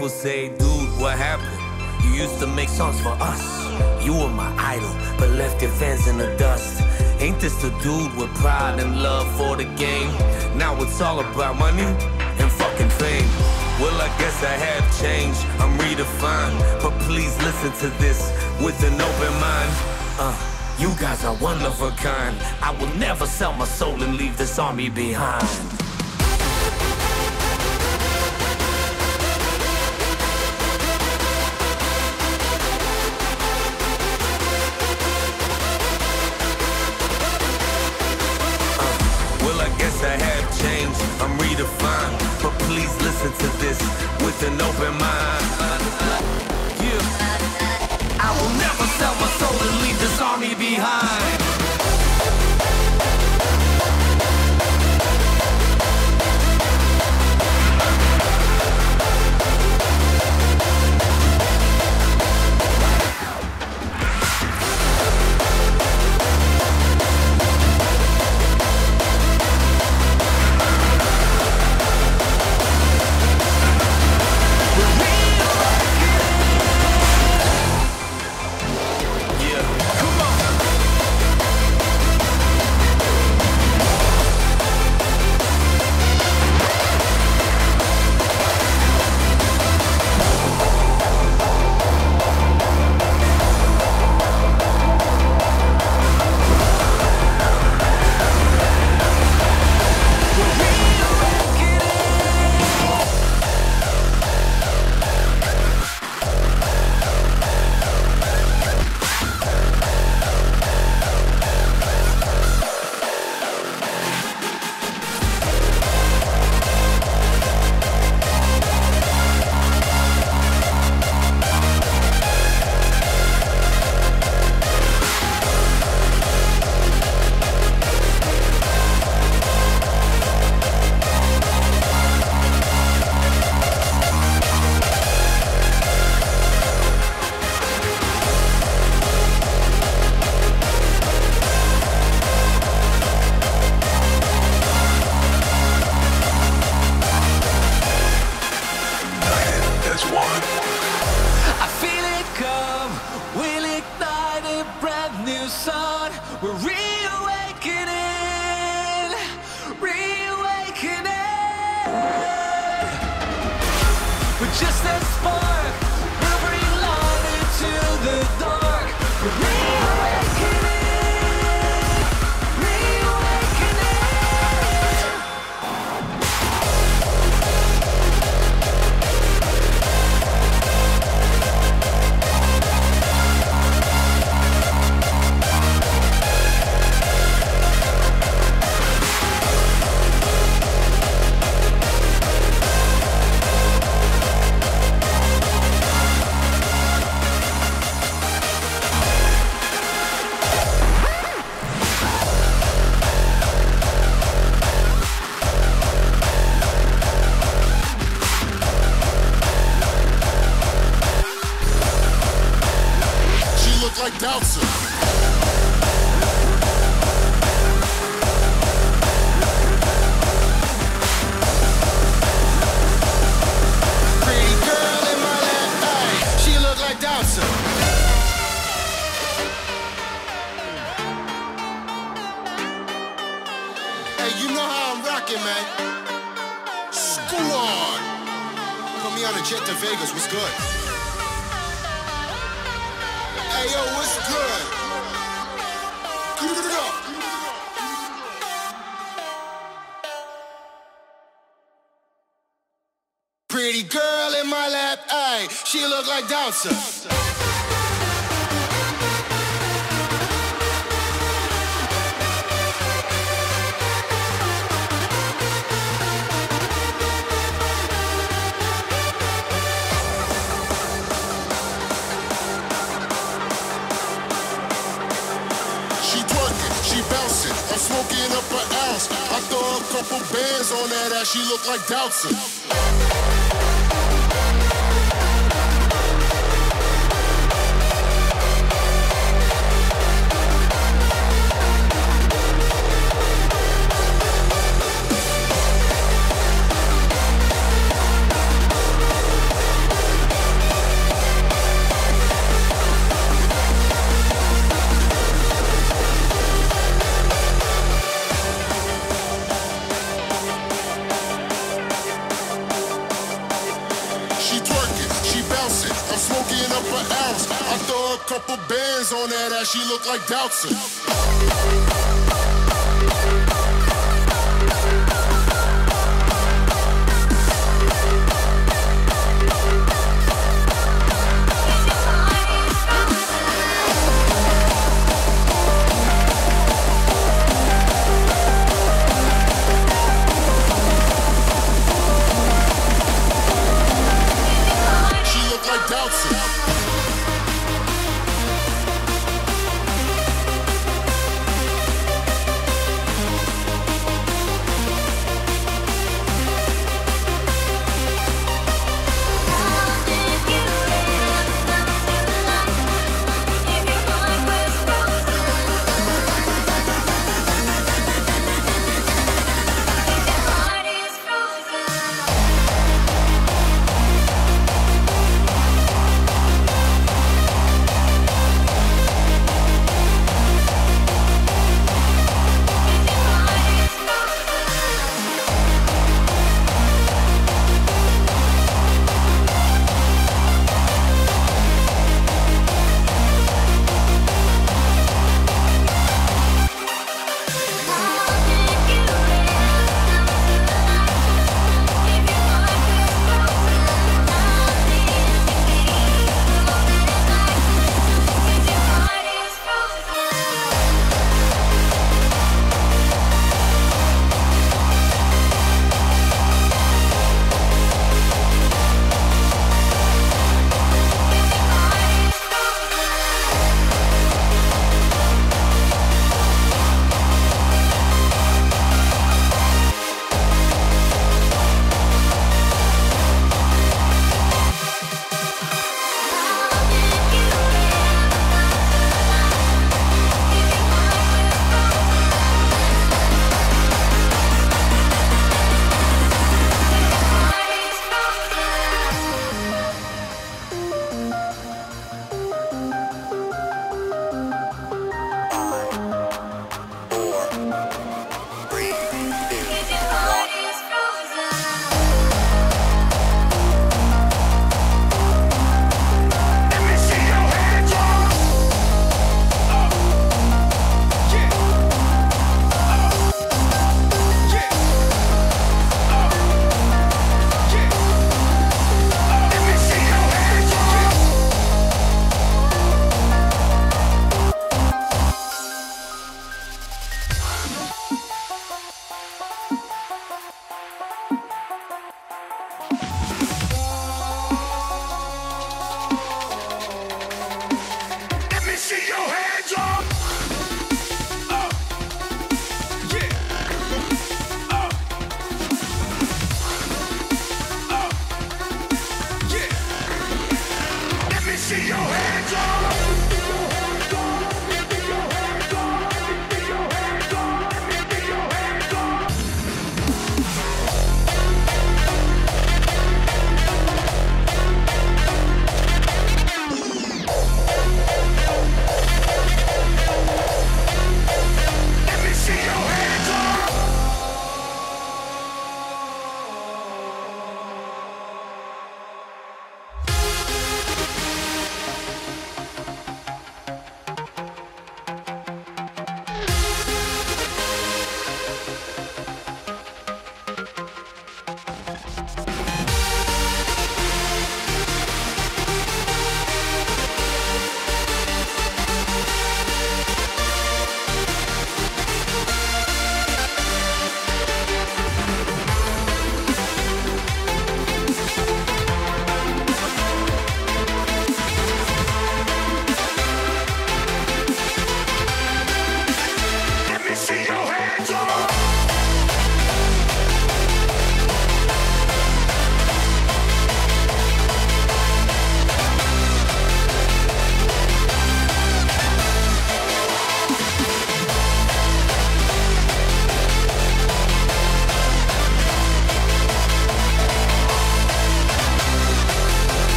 People say, dude, what happened? You used to make songs for us. You were my idol, but left your fans in the dust. Ain't this the dude with pride and love for the game? Now it's all about money and fucking fame. Well, I guess I have changed, I'm redefined. But please listen to this with an open mind. Uh, you guys are one of a kind. I will never sell my soul and leave this army behind. up an ounce. I throw a couple bands on that ass, she look like Dowson.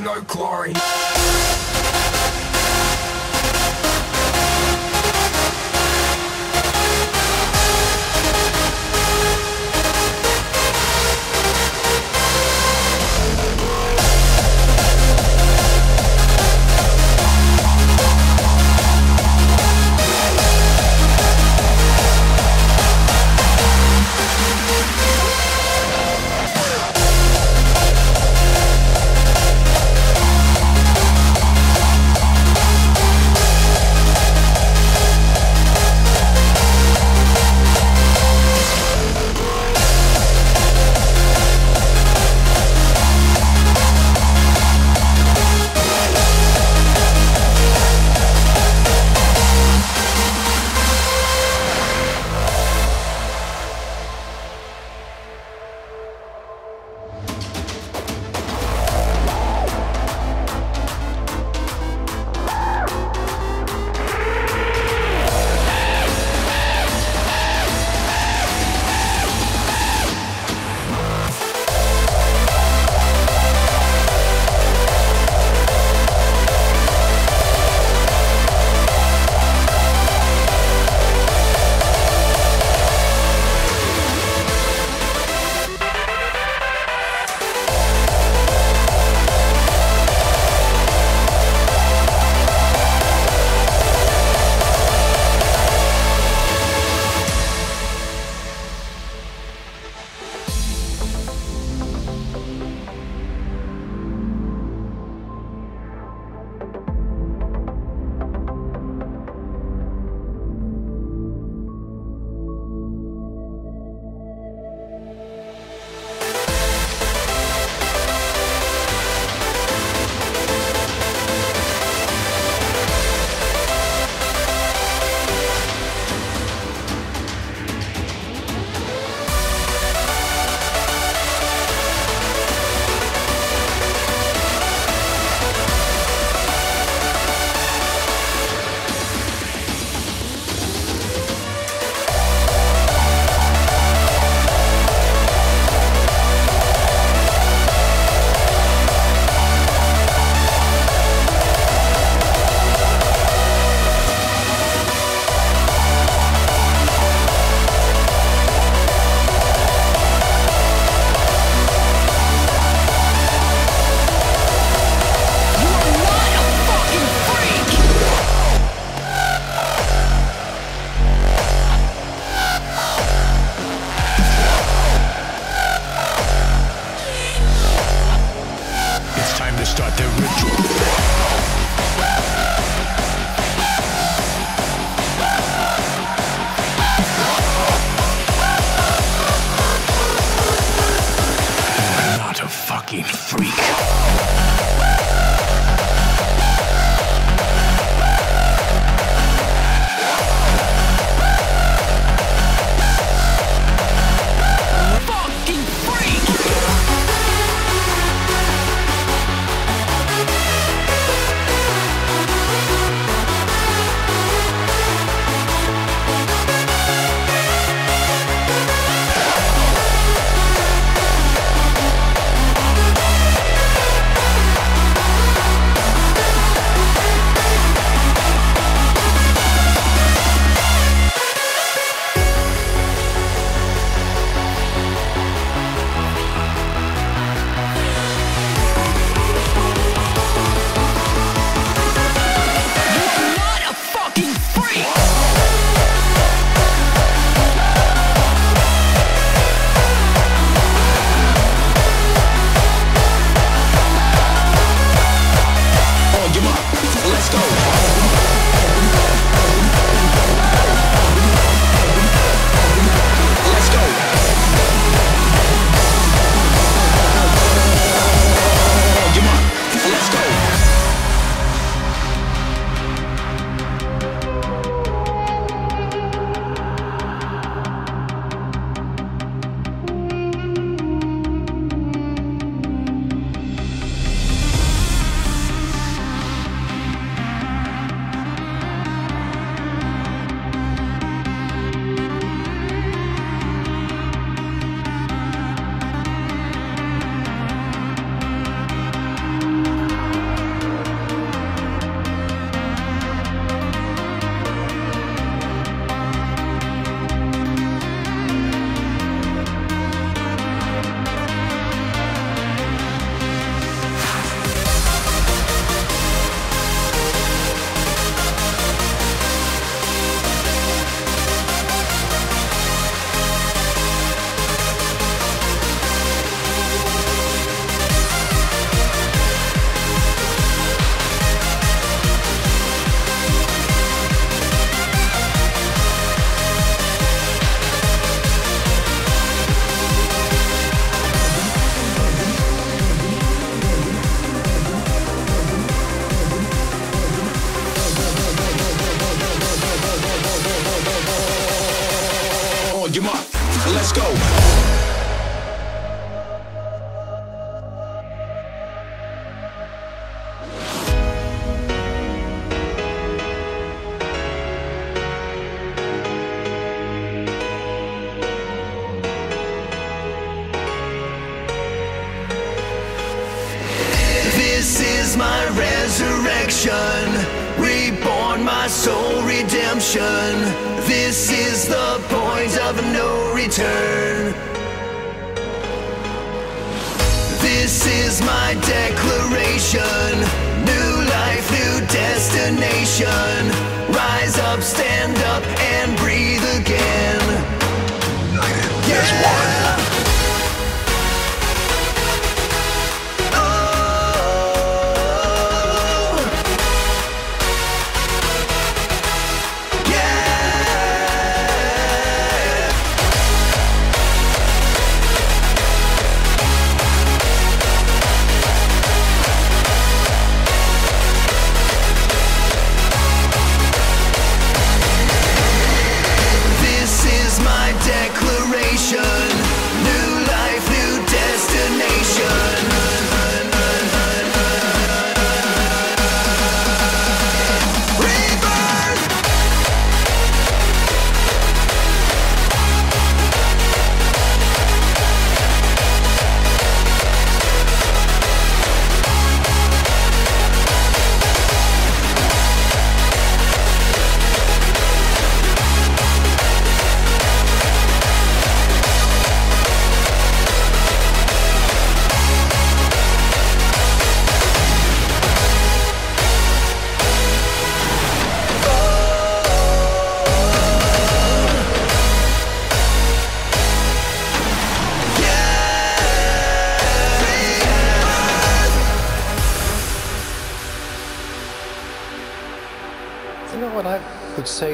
No glory.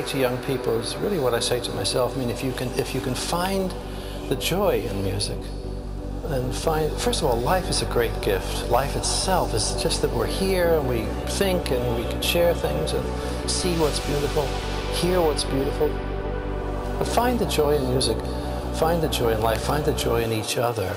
To young people is really what I say to myself. I mean, if you can, if you can find the joy in music, and find, first of all, life is a great gift. Life itself is just that we're here and we think and we can share things and see what's beautiful, hear what's beautiful. But find the joy in music, find the joy in life, find the joy in each other.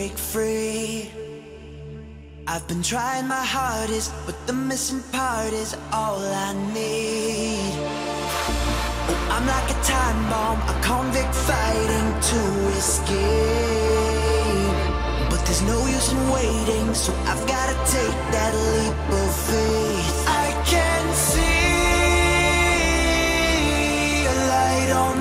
break free. I've been trying my hardest, but the missing part is all I need. I'm like a time bomb, a convict fighting to escape. But there's no use in waiting, so I've gotta take that leap of faith. I can see a light on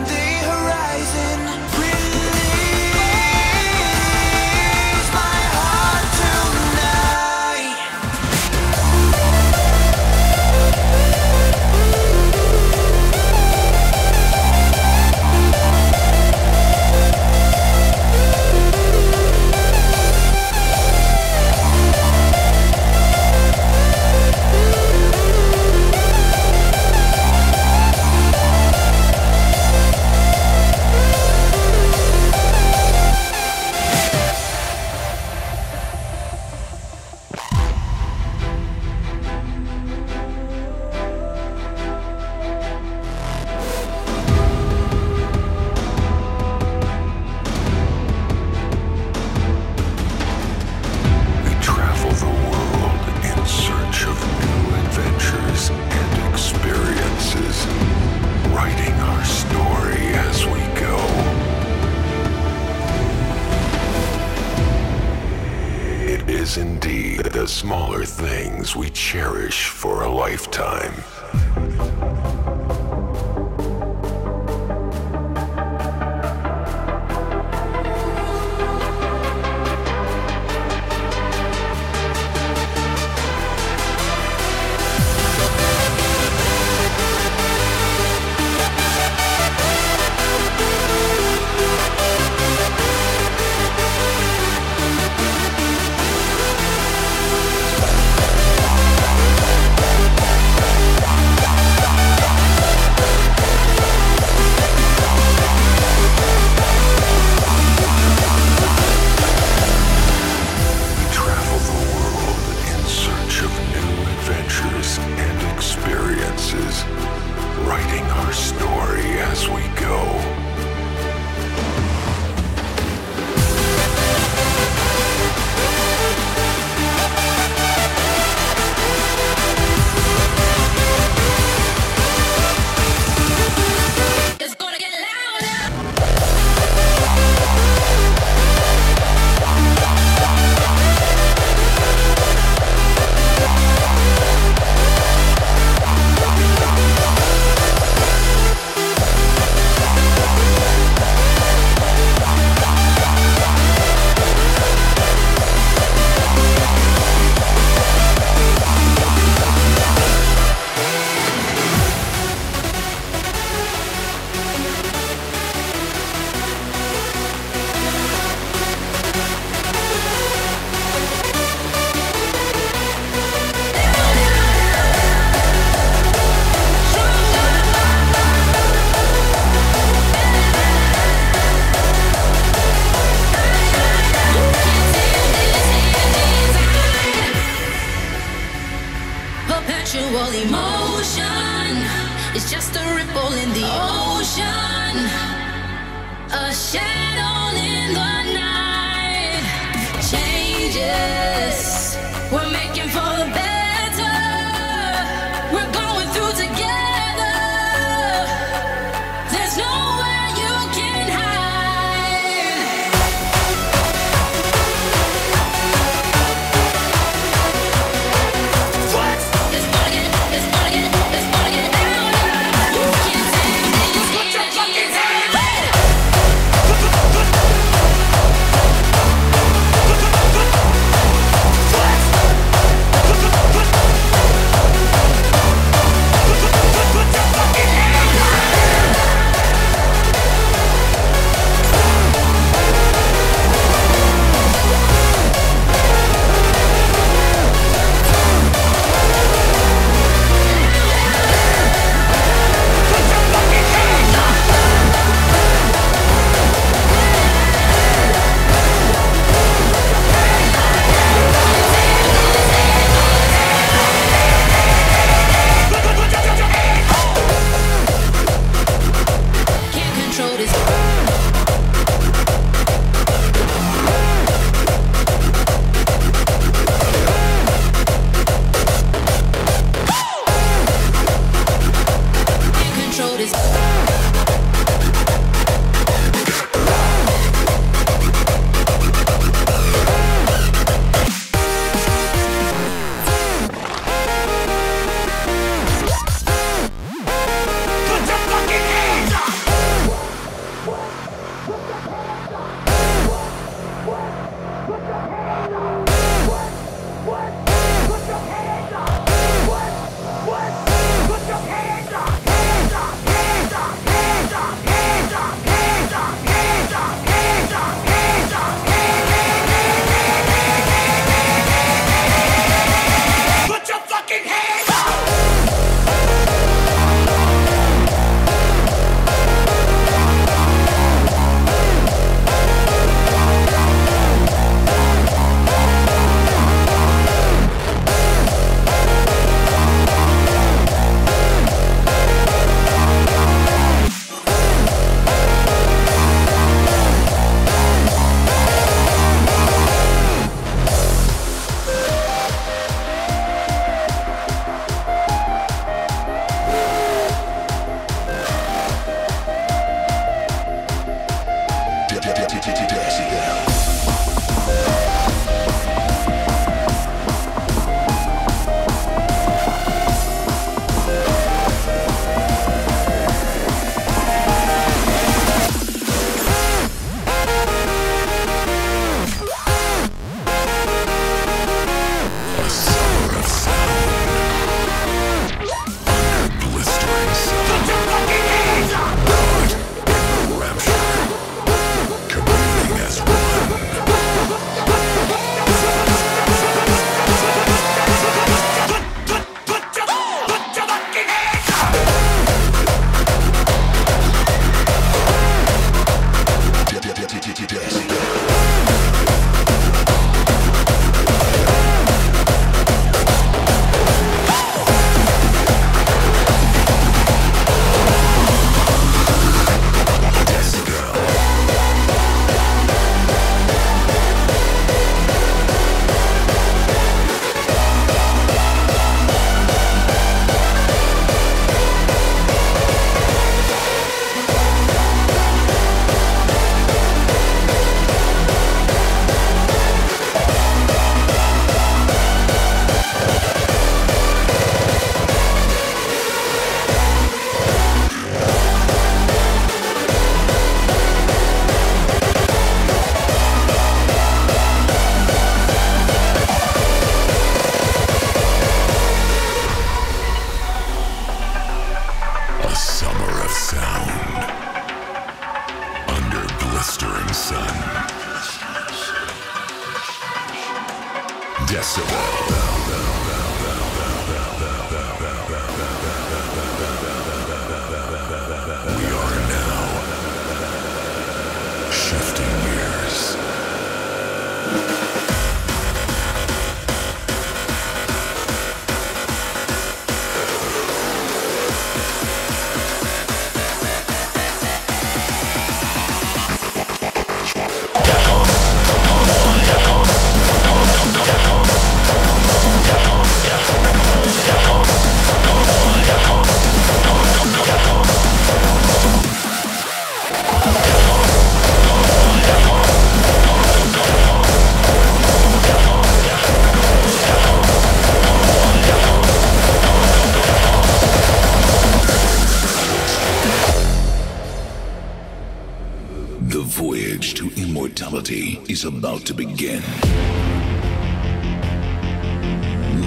is about to begin.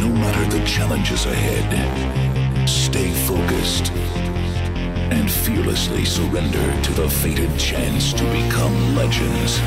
No matter the challenges ahead, stay focused and fearlessly surrender to the fated chance to become legends.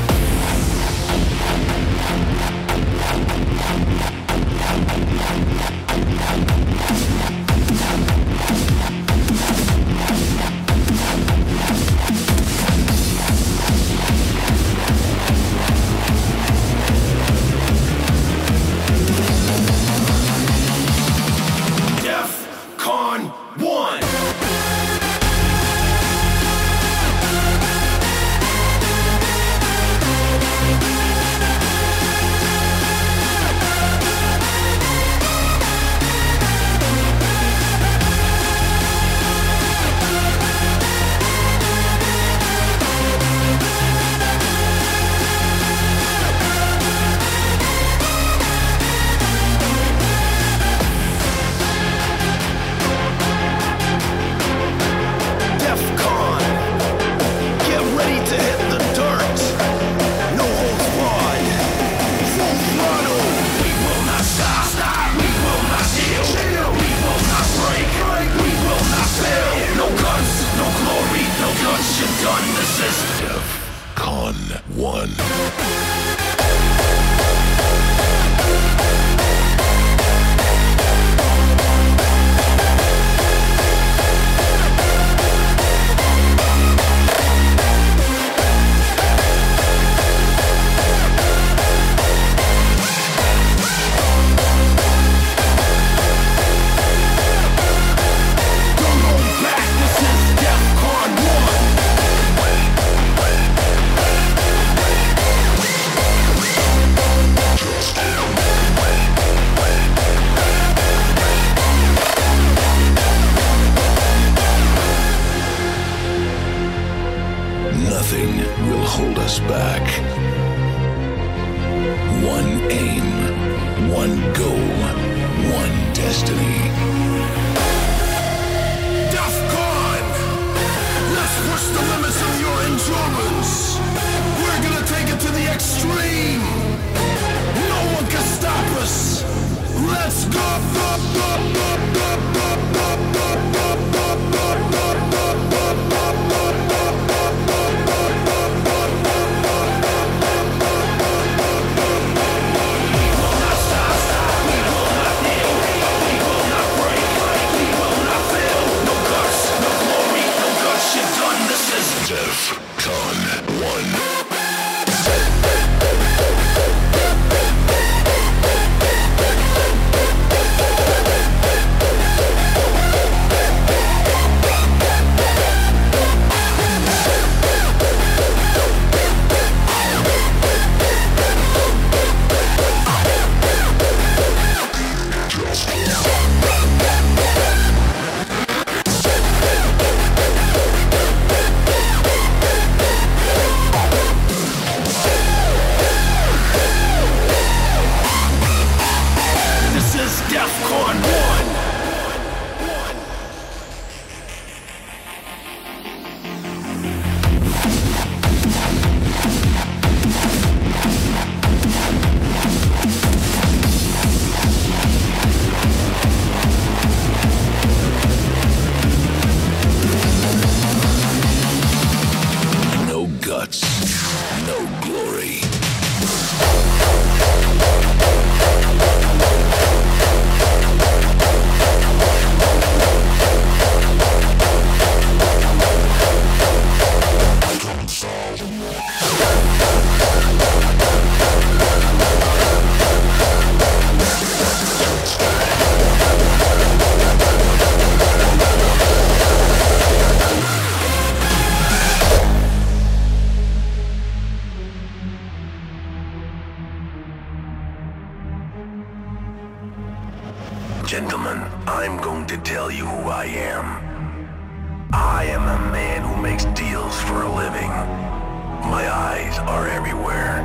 Are everywhere.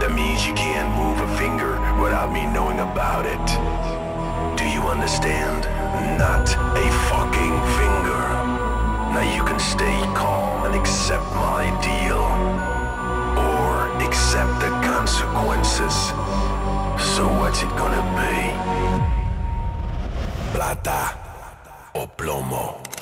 That means you can't move a finger without me knowing about it. Do you understand? Not a fucking finger. Now you can stay calm and accept my deal. Or accept the consequences. So what's it gonna be? Plata o plomo?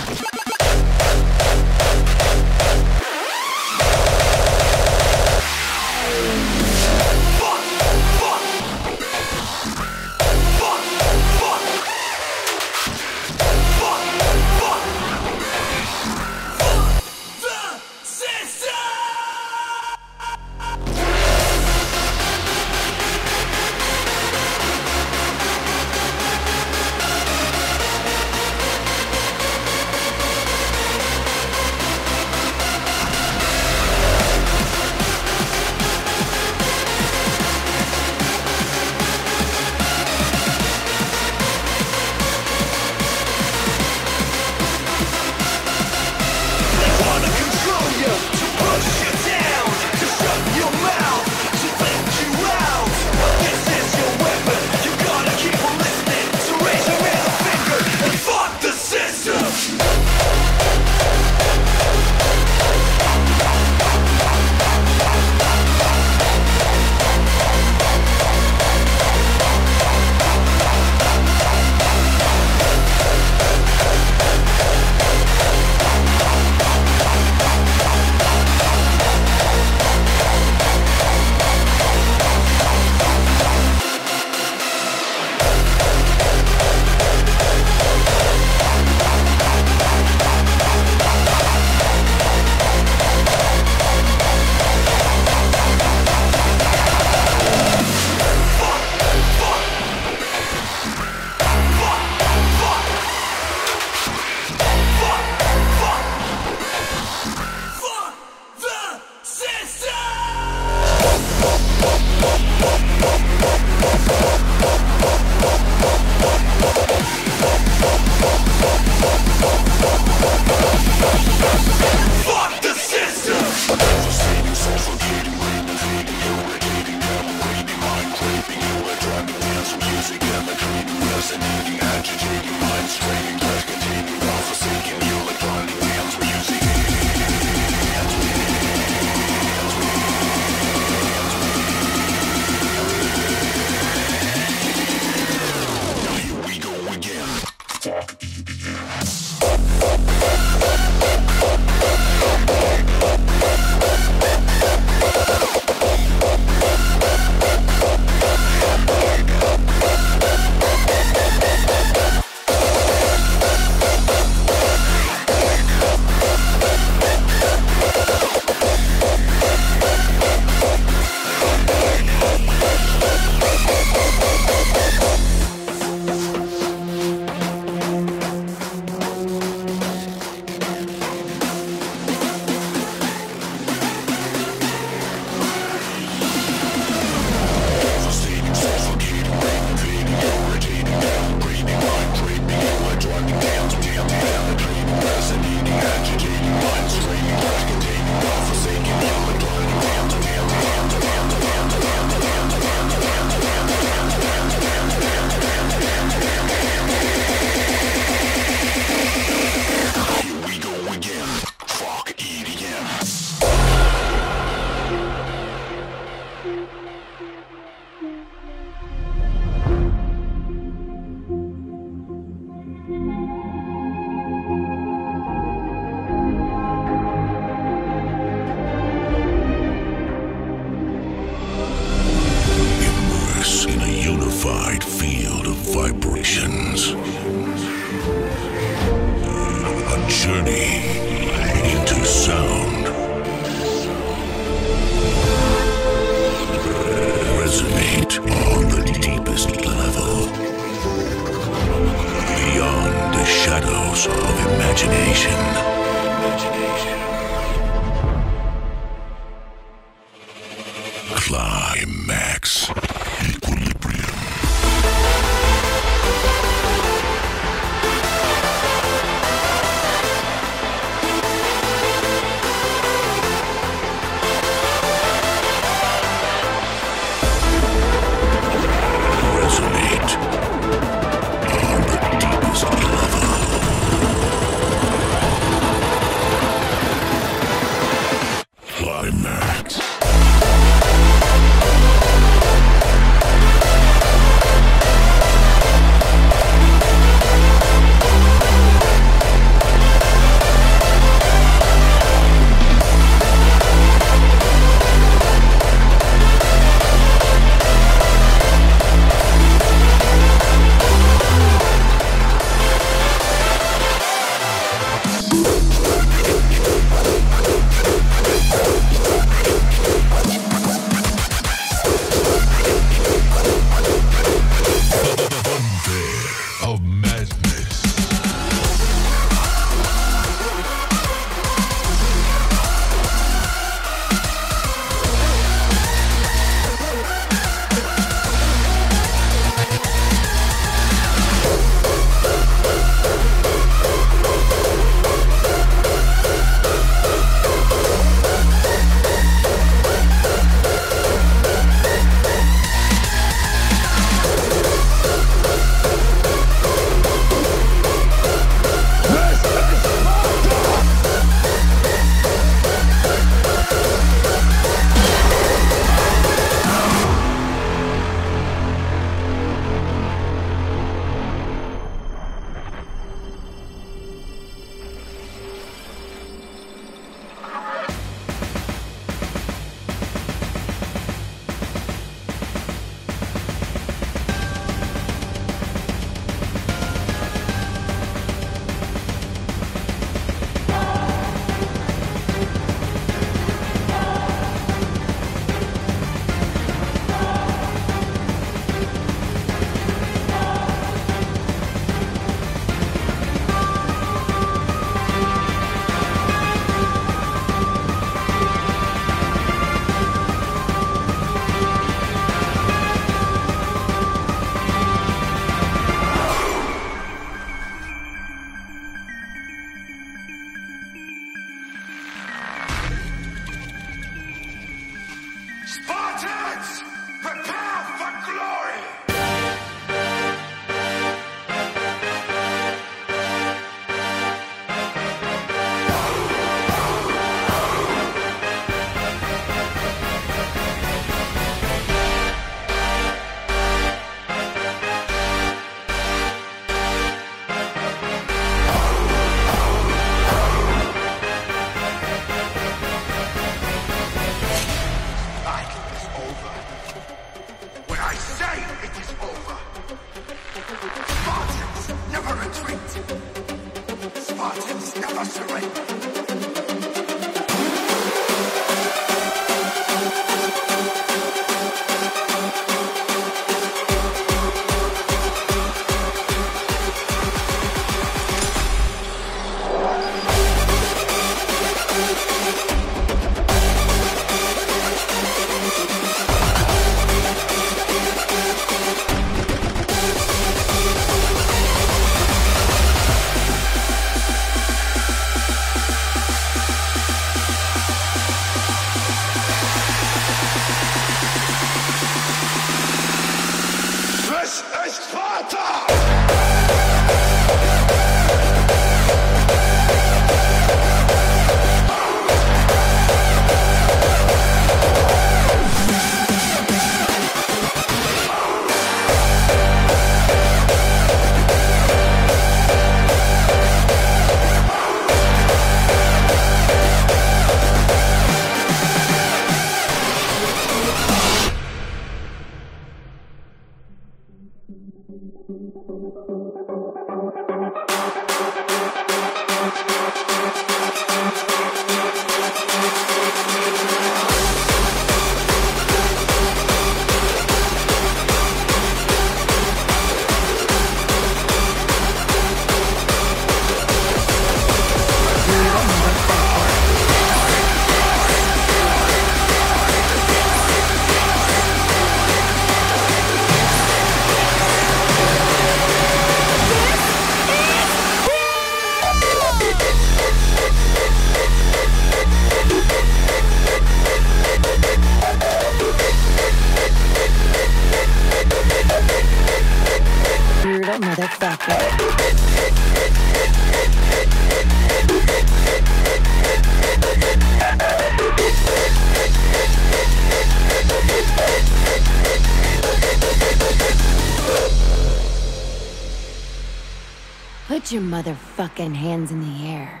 Put your motherfucking hands in the air.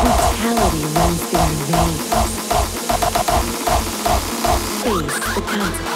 Brutality runs through your veins. Face the consequences.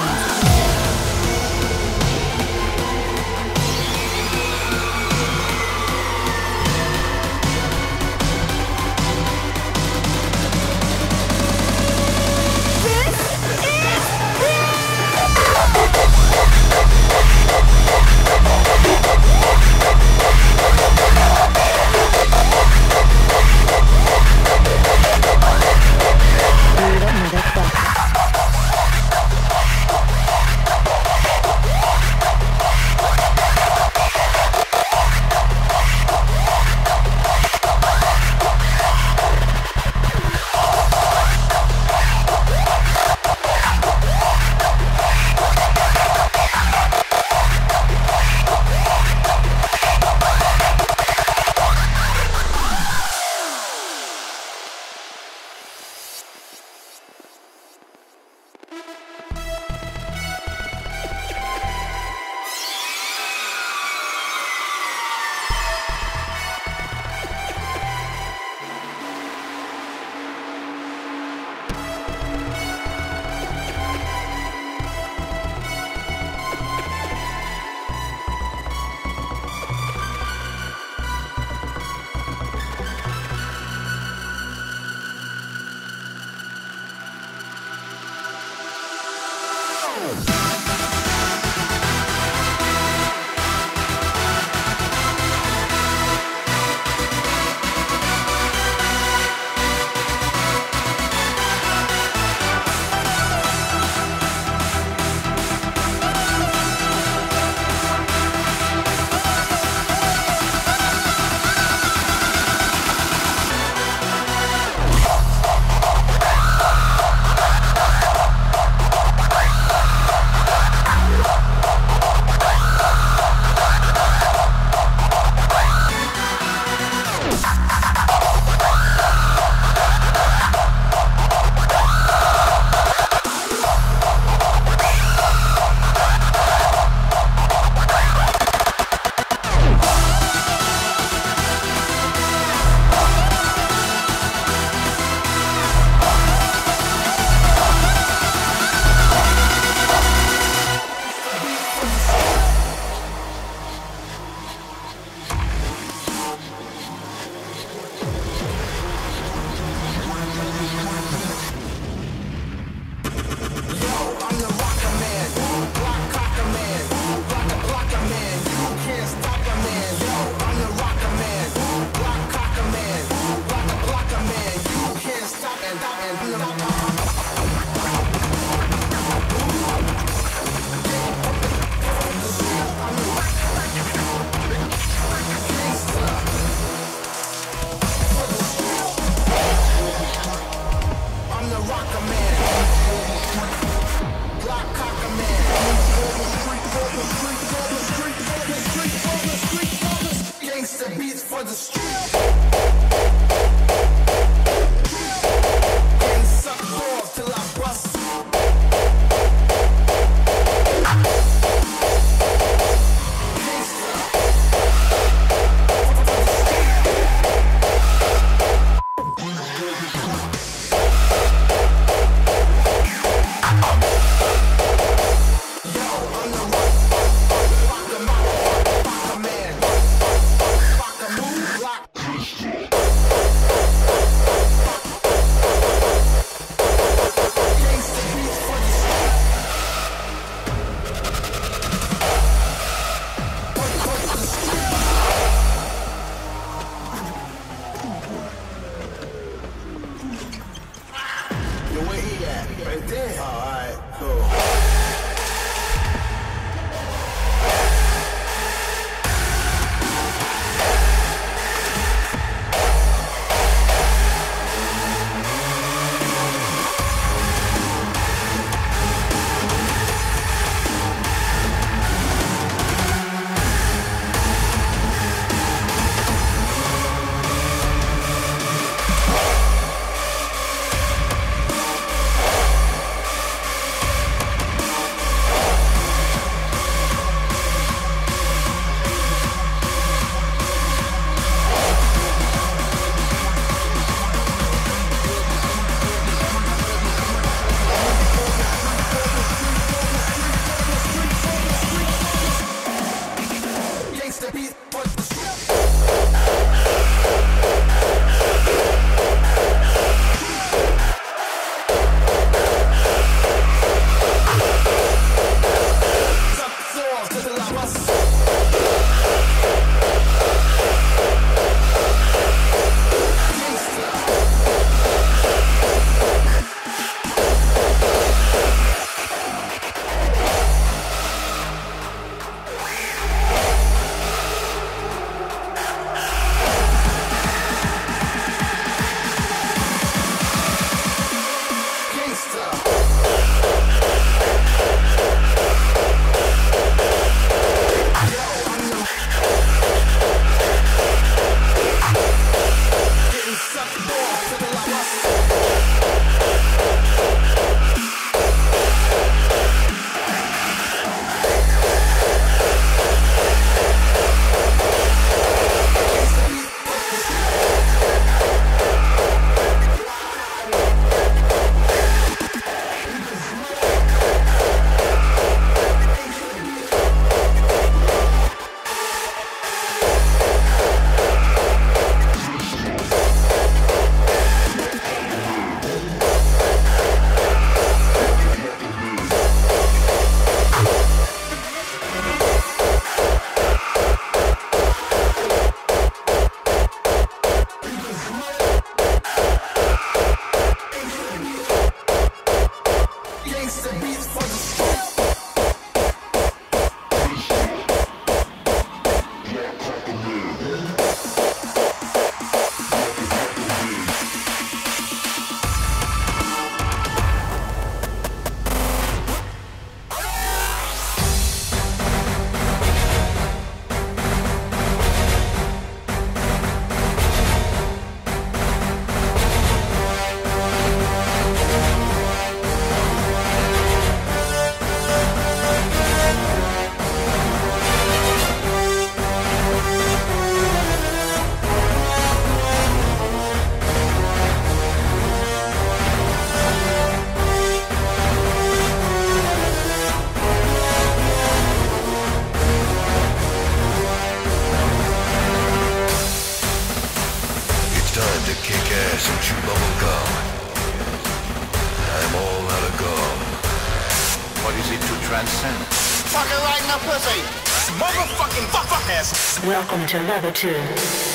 Leather Tune.「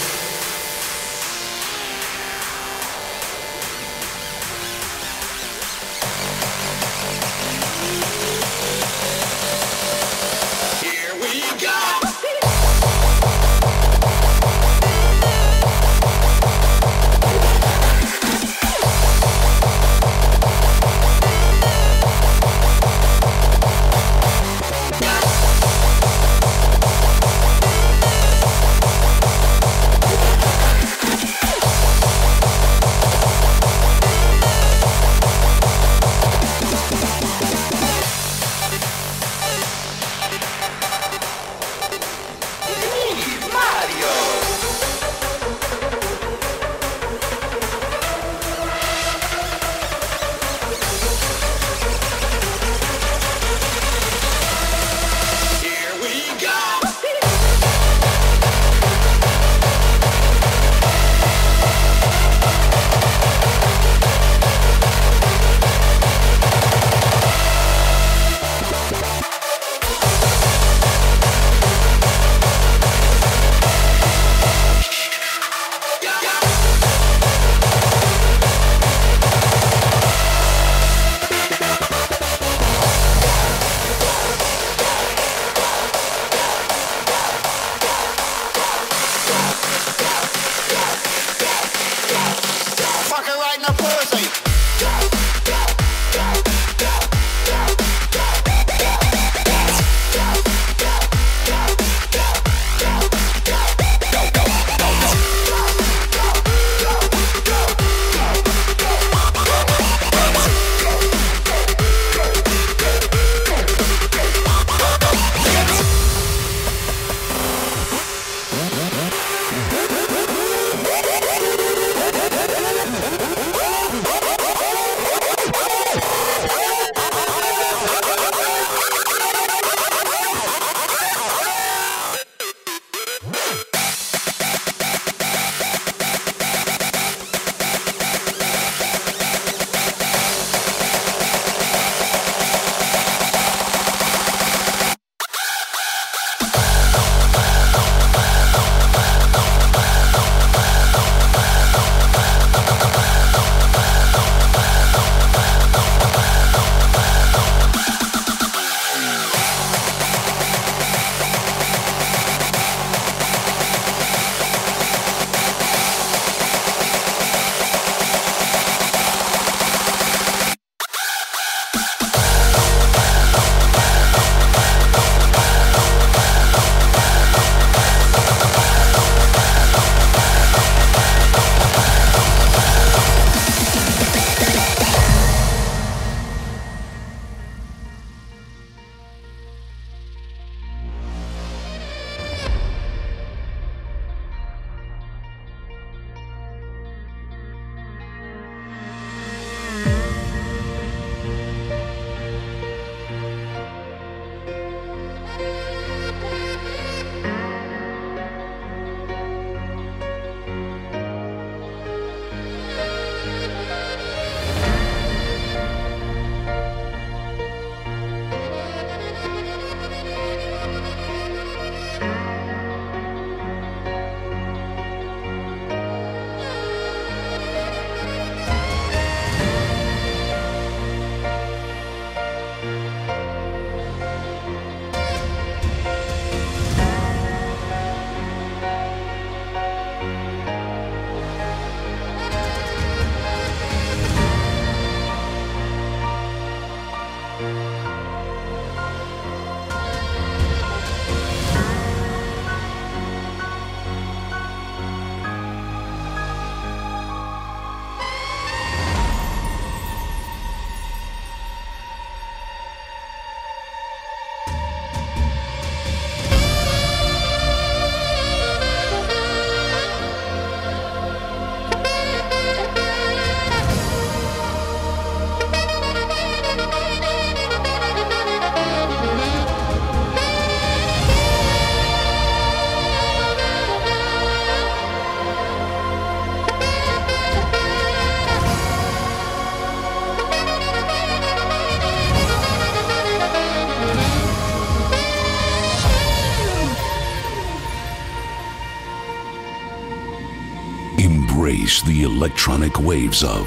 electronic waves of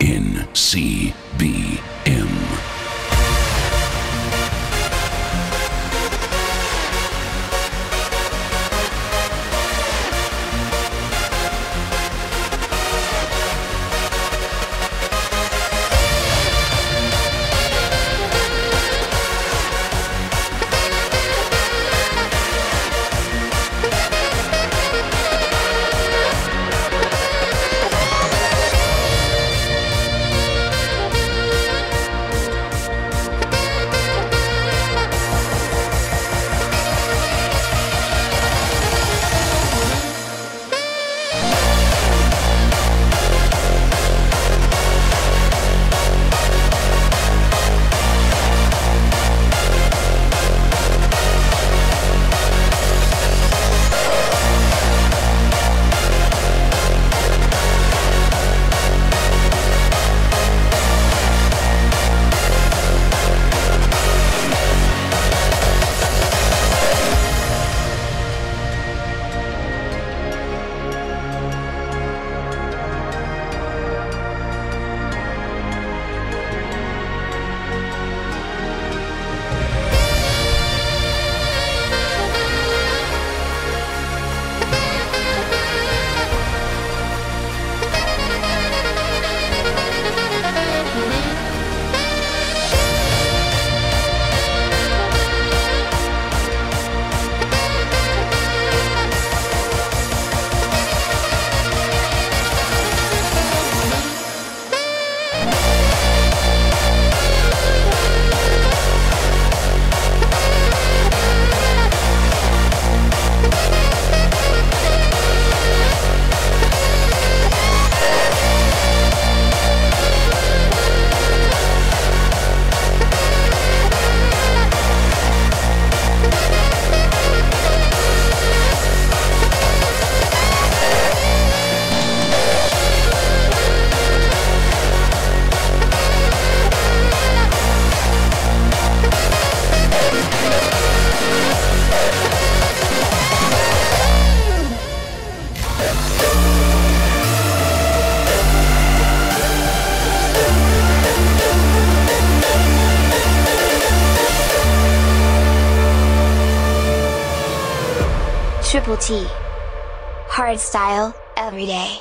NCBM. Hard style, every day.